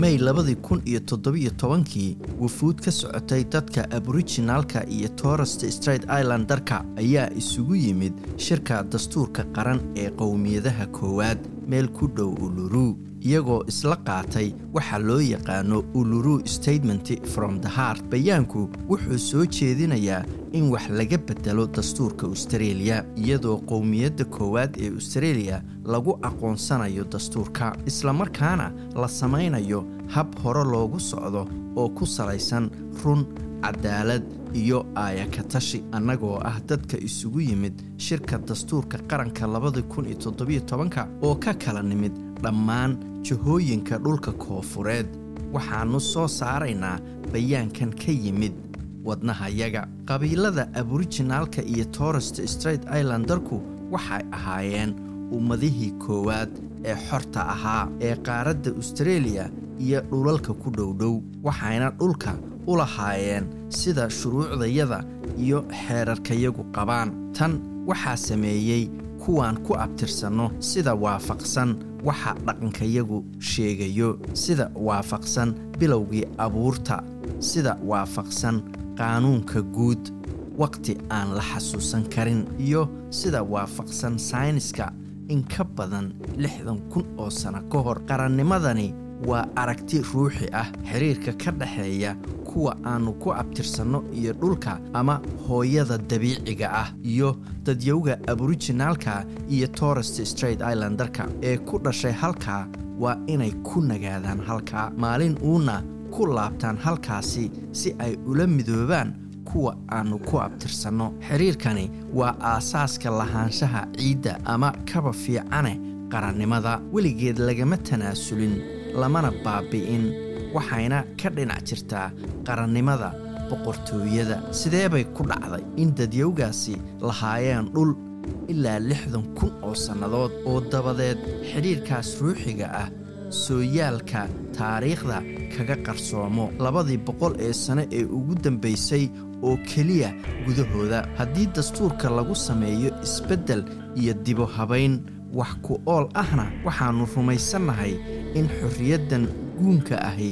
may labadii kun iyo toddobiyo tobankii wufuud ka socotay dadka aboriginaalka iyo torest straight islandarka ayaa isugu yimid shirka dastuurka qaran ee qowmiyadaha koowaad meel ku dhow uluru iyagoo isla qaatay waxa loo yaqaano uluru statement from the heart. Bayaanku wuxuu soo jeedinayaa in wax laga bedelo dastuurka austareeliya iyadoo qowmiyadda koowaad ee austareeliya lagu aqoonsanayo dastuurka islamarkaana la samaynayo hab hore loogu socdo oo ku salaysan run cadaalad iyo aayakatashi annagoo ah dadka isugu yimid shirka dastuurka qaranka labada kun iyo toddobiyo tobanka oo ka kala nimid dhammaan jihooyinka dhulka koofureed waxaannu soo saaraynaa bayaankan ka yimid wadnahayaga qabiilada aboriginaalka iyo torest straight islandarku waxay ahaayeen ummadihii koowaad ee xorta ahaa ee qaaradda austareeliya iyo dhulalka ku dhowdhow waxayna dhulka u lahaayeen sida shuruucdayada iyo xeerarkayagu qabaan. Tan waxaa sameeyey kuwaan ku abtirsanno sida waafaqsan waxa dhaqankayagu sheegayo sida waafaqsan bilowgii abuurta sida waafaqsan qaanuunka guud wakhti aan la xasuusan karin iyo sida waafaqsan sayniska in ka badan lixdan kun oo sano ka hor. Qarannimadani waa aragti ruuxi ah xiriirka ka dhexeeya kuwa aannu ku abtirsanno iyo dhulka ama hooyada dabiiciga ah iyo dadyowga aboriginaalka iyo torest straight islandarka ee ku dhashay halkaa waa inay ku nagaadaan halkaa maalin uuna ku laabtaan halkaasi si ay ula midoobaan kuwa aannu ku abtirsanno. Xiriirkani waa aasaaska lahaanshaha ciidda ama kaba fiicane qarannimada weligeed lagama tanaasulin lamana baabi'in waxayna ka dhinac jirtaa qarannimada boqortooyada. Sidee bay ku dhacday in dadyowgaasi lahaayeen dhul ilaa lixdan kun oo sannadood oo dabadeed? Xidhiirkaas ruuxiga ah sooyaalka taariikhda kaga qarsoomo. Labadii boqol ee sane ee ugu dambaysay oo keliya gudahooda. Haddii dastuurka lagu sameeyo isbeddel iyo dibo habayn wax ku ool ahna waxaannu rumaysannahay in xorriyaddan guunka ahi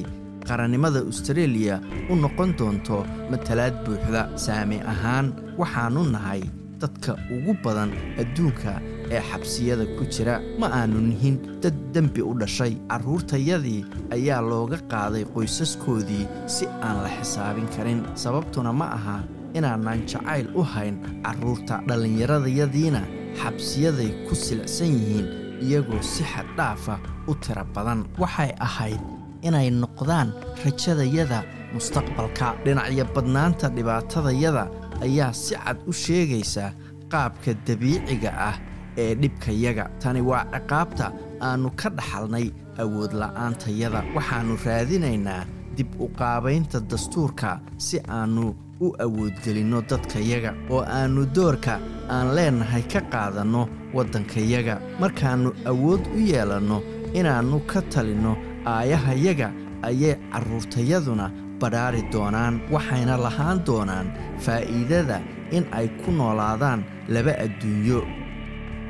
qarannimada austareeliya u noqon doonto matalaad buuxda saami ahaan. Waxaannu nahay dadka ugu badan adduunka ee xabsiyada ku jira. Ma aannu nihin dad dembi u dhashay. Carruurtayadii ayaa looga qaaday qoysaskoodii si aan la xisaabin karin. Sababtuna ma aha inaanaan jacayl u hayn carruurta dhallinyaradayadiina xabsiyaday ku silcsan yihiin iyagoo si xaddhaafa u tiro badan. Waxay ahayd inay noqdaan rajadayada mustaqbalka. Dhinacyo badnaanta dhibaatadayada ayaa si cad u sheegaysa qaabka dabiiciga ah ee dhibkayaga tani waa ciqaabta aannu ka dhaxalnay awoodla'aantayada waxaannu raadinaynaa dib u qaabaynta dastuurka si aannu u awoodgelinno dadkayaga oo aannu doorka aan leennahay ka qaadanno waddankayaga markaannu awood u yeelanno inaannu ka talinno aayahayaga ayay carruurtayaduna badhaari doonaan waxayna lahaan doonaan faa'iidada in ay ku noolaadaan laba adduunyo.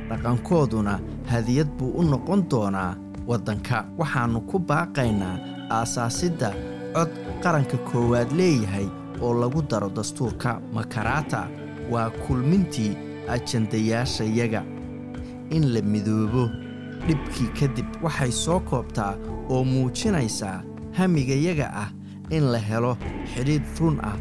Dhaqankooduna hadiyad buu u noqon doonaa waddanka. Waxaannu ku baaqaynaa aasaasidda cod qaranka koowaad leeyahay oo lagu daro dastuurka makarata waa kulmintii ajandayaashayaga in la midoobo dhibkii kadib waxay soo koobtaa oo muujinaysaa hamigayaga ah in la helo xidhiidh run ah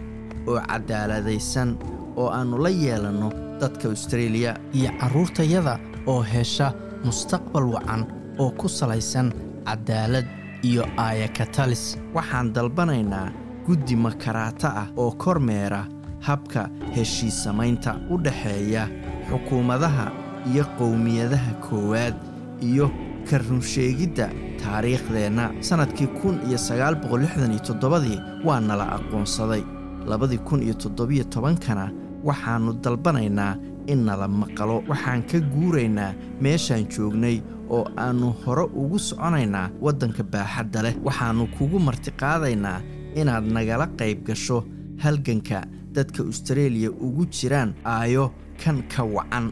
oo cadaaladaysan oo aannu la yeelanno dadka austareeliya iyo carruurtayada oo hesha mustaqbal wacan oo ku salaysan cadaalad iyo aayakatalis. Waxaan dalbanaynaa guddi makaraata ah oo kormeera habka heshiisamaynta u dhexeeya xukuumadaha iyo qowmiyadaha koowaad iyo ka runsheegidda taariikhdeenna. Sannadkii kun iyo sagaal boqol lixdan iyo toddobadii waa nala aqoonsaday. Labadii kun iyo toddobiyo tobankana waxaannu dalbanaynaa in nala maqalo waxaan ka guuraynaa meeshaan joognay oo aannu hore ugu soconaynaa waddanka baaxadda leh. Waxaannu kugu martiqaadaynaa inaad nagala qayb gasho halganka dadka austareeliya ugu jiraan aayo kan ka wacan